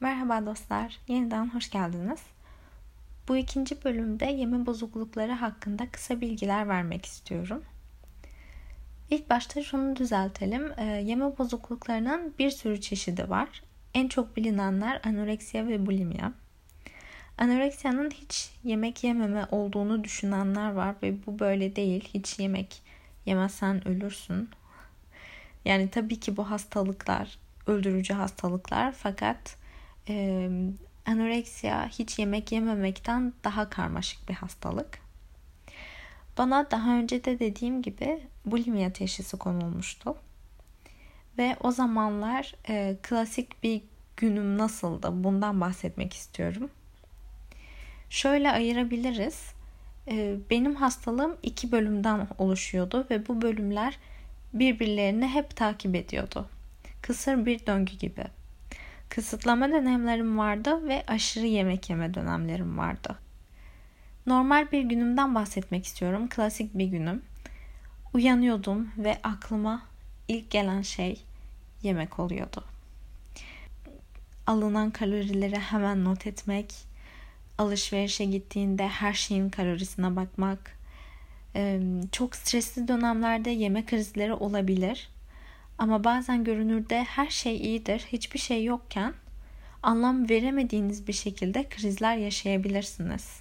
Merhaba dostlar, yeniden hoş geldiniz. Bu ikinci bölümde yeme bozuklukları hakkında kısa bilgiler vermek istiyorum. İlk başta şunu düzeltelim. Ee, yeme bozukluklarının bir sürü çeşidi var. En çok bilinenler anoreksiya ve bulimia. Anoreksiyanın hiç yemek yememe olduğunu düşünenler var ve bu böyle değil. Hiç yemek yemezsen ölürsün. Yani tabii ki bu hastalıklar öldürücü hastalıklar fakat e, anoreksiya hiç yemek yememekten daha karmaşık bir hastalık. Bana daha önce de dediğim gibi bulimia teşhisi konulmuştu. Ve o zamanlar e, klasik bir günüm nasıldı bundan bahsetmek istiyorum. Şöyle ayırabiliriz. E, benim hastalığım iki bölümden oluşuyordu ve bu bölümler birbirlerini hep takip ediyordu. Kısır bir döngü gibi. Kısıtlama dönemlerim vardı ve aşırı yemek yeme dönemlerim vardı. Normal bir günümden bahsetmek istiyorum. Klasik bir günüm. Uyanıyordum ve aklıma ilk gelen şey yemek oluyordu. Alınan kalorileri hemen not etmek, alışverişe gittiğinde her şeyin kalorisine bakmak, çok stresli dönemlerde yeme krizleri olabilir. Ama bazen görünürde her şey iyidir, hiçbir şey yokken anlam veremediğiniz bir şekilde krizler yaşayabilirsiniz.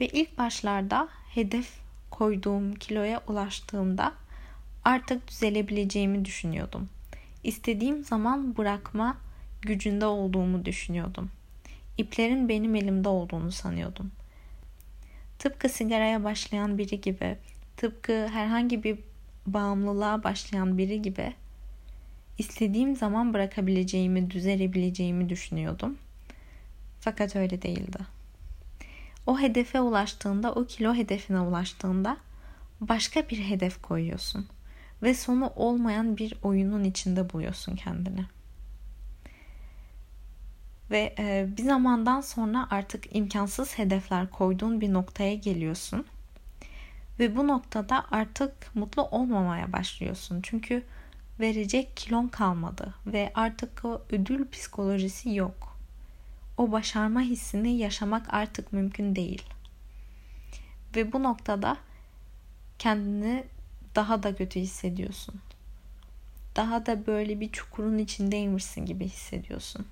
Ve ilk başlarda hedef koyduğum kiloya ulaştığımda artık düzelebileceğimi düşünüyordum. İstediğim zaman bırakma gücünde olduğumu düşünüyordum. İplerin benim elimde olduğunu sanıyordum. Tıpkı sigaraya başlayan biri gibi, tıpkı herhangi bir bağımlılığa başlayan biri gibi istediğim zaman bırakabileceğimi, düzelebileceğimi düşünüyordum. Fakat öyle değildi. O hedefe ulaştığında, o kilo hedefine ulaştığında başka bir hedef koyuyorsun ve sonu olmayan bir oyunun içinde buluyorsun kendini. Ve e, bir zamandan sonra artık imkansız hedefler koyduğun bir noktaya geliyorsun. Ve bu noktada artık mutlu olmamaya başlıyorsun. Çünkü verecek kilon kalmadı ve artık o ödül psikolojisi yok. O başarma hissini yaşamak artık mümkün değil. Ve bu noktada kendini daha da kötü hissediyorsun. Daha da böyle bir çukurun içindeymişsin gibi hissediyorsun.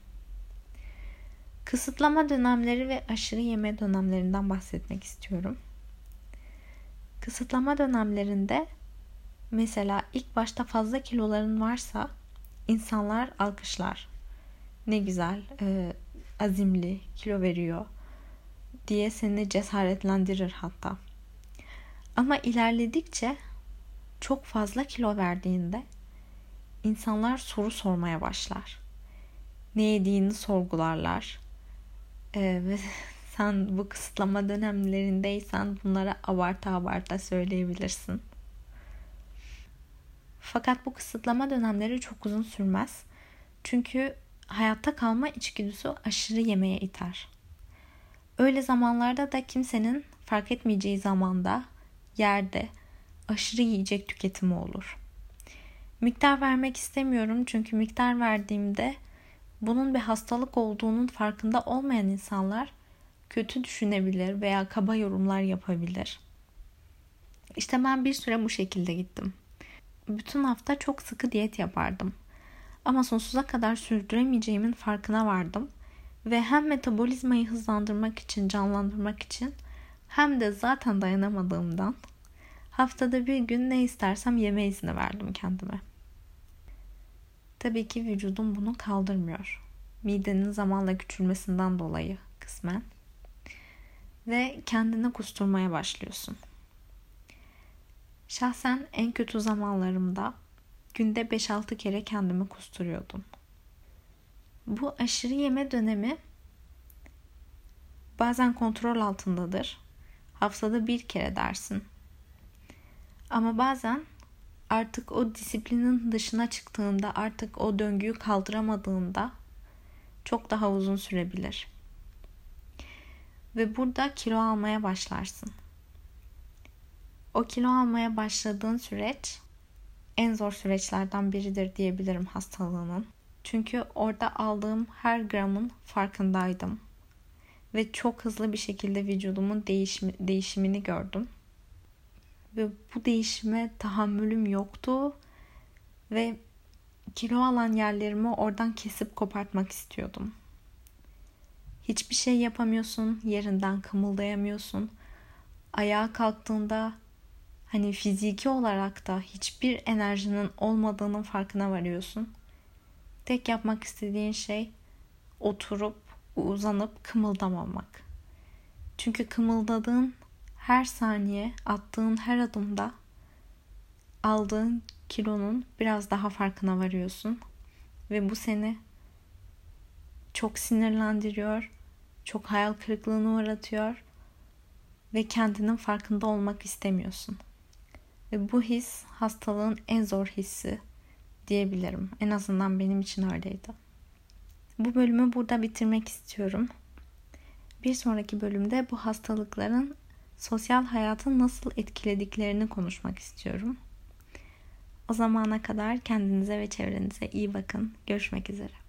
Kısıtlama dönemleri ve aşırı yeme dönemlerinden bahsetmek istiyorum. Kısıtlama dönemlerinde mesela ilk başta fazla kiloların varsa insanlar alkışlar. Ne güzel, e, azimli, kilo veriyor diye seni cesaretlendirir hatta. Ama ilerledikçe çok fazla kilo verdiğinde insanlar soru sormaya başlar. Ne yediğini sorgularlar. Ee, ve sen bu kısıtlama dönemlerindeysen bunlara abarta abarta söyleyebilirsin. Fakat bu kısıtlama dönemleri çok uzun sürmez. Çünkü hayatta kalma içgüdüsü aşırı yemeye iter. Öyle zamanlarda da kimsenin fark etmeyeceği zamanda, yerde aşırı yiyecek tüketimi olur. Miktar vermek istemiyorum çünkü miktar verdiğimde bunun bir hastalık olduğunun farkında olmayan insanlar kötü düşünebilir veya kaba yorumlar yapabilir. İşte ben bir süre bu şekilde gittim. Bütün hafta çok sıkı diyet yapardım. Ama sonsuza kadar sürdüremeyeceğimin farkına vardım ve hem metabolizmayı hızlandırmak için, canlandırmak için hem de zaten dayanamadığımdan haftada bir gün ne istersem yeme izni verdim kendime. Tabii ki vücudum bunu kaldırmıyor. Midenin zamanla küçülmesinden dolayı kısmen. Ve kendini kusturmaya başlıyorsun. Şahsen en kötü zamanlarımda günde 5-6 kere kendimi kusturuyordum. Bu aşırı yeme dönemi bazen kontrol altındadır. Haftada bir kere dersin. Ama bazen artık o disiplinin dışına çıktığında, artık o döngüyü kaldıramadığında çok daha uzun sürebilir. Ve burada kilo almaya başlarsın. O kilo almaya başladığın süreç en zor süreçlerden biridir diyebilirim hastalığının. Çünkü orada aldığım her gramın farkındaydım. Ve çok hızlı bir şekilde vücudumun değişimi, değişimini gördüm. Ve bu değişime tahammülüm yoktu. Ve kilo alan yerlerimi oradan kesip kopartmak istiyordum. Hiçbir şey yapamıyorsun, yerinden kımıldayamıyorsun. Ayağa kalktığında hani fiziki olarak da hiçbir enerjinin olmadığının farkına varıyorsun. Tek yapmak istediğin şey oturup uzanıp kımıldamamak. Çünkü kımıldadığın her saniye, attığın her adımda aldığın kilonun biraz daha farkına varıyorsun ve bu seni çok sinirlendiriyor, çok hayal kırıklığına uğratıyor ve kendinin farkında olmak istemiyorsun. Ve bu his hastalığın en zor hissi diyebilirim. En azından benim için öyleydi. Bu bölümü burada bitirmek istiyorum. Bir sonraki bölümde bu hastalıkların sosyal hayatı nasıl etkilediklerini konuşmak istiyorum. O zamana kadar kendinize ve çevrenize iyi bakın. Görüşmek üzere.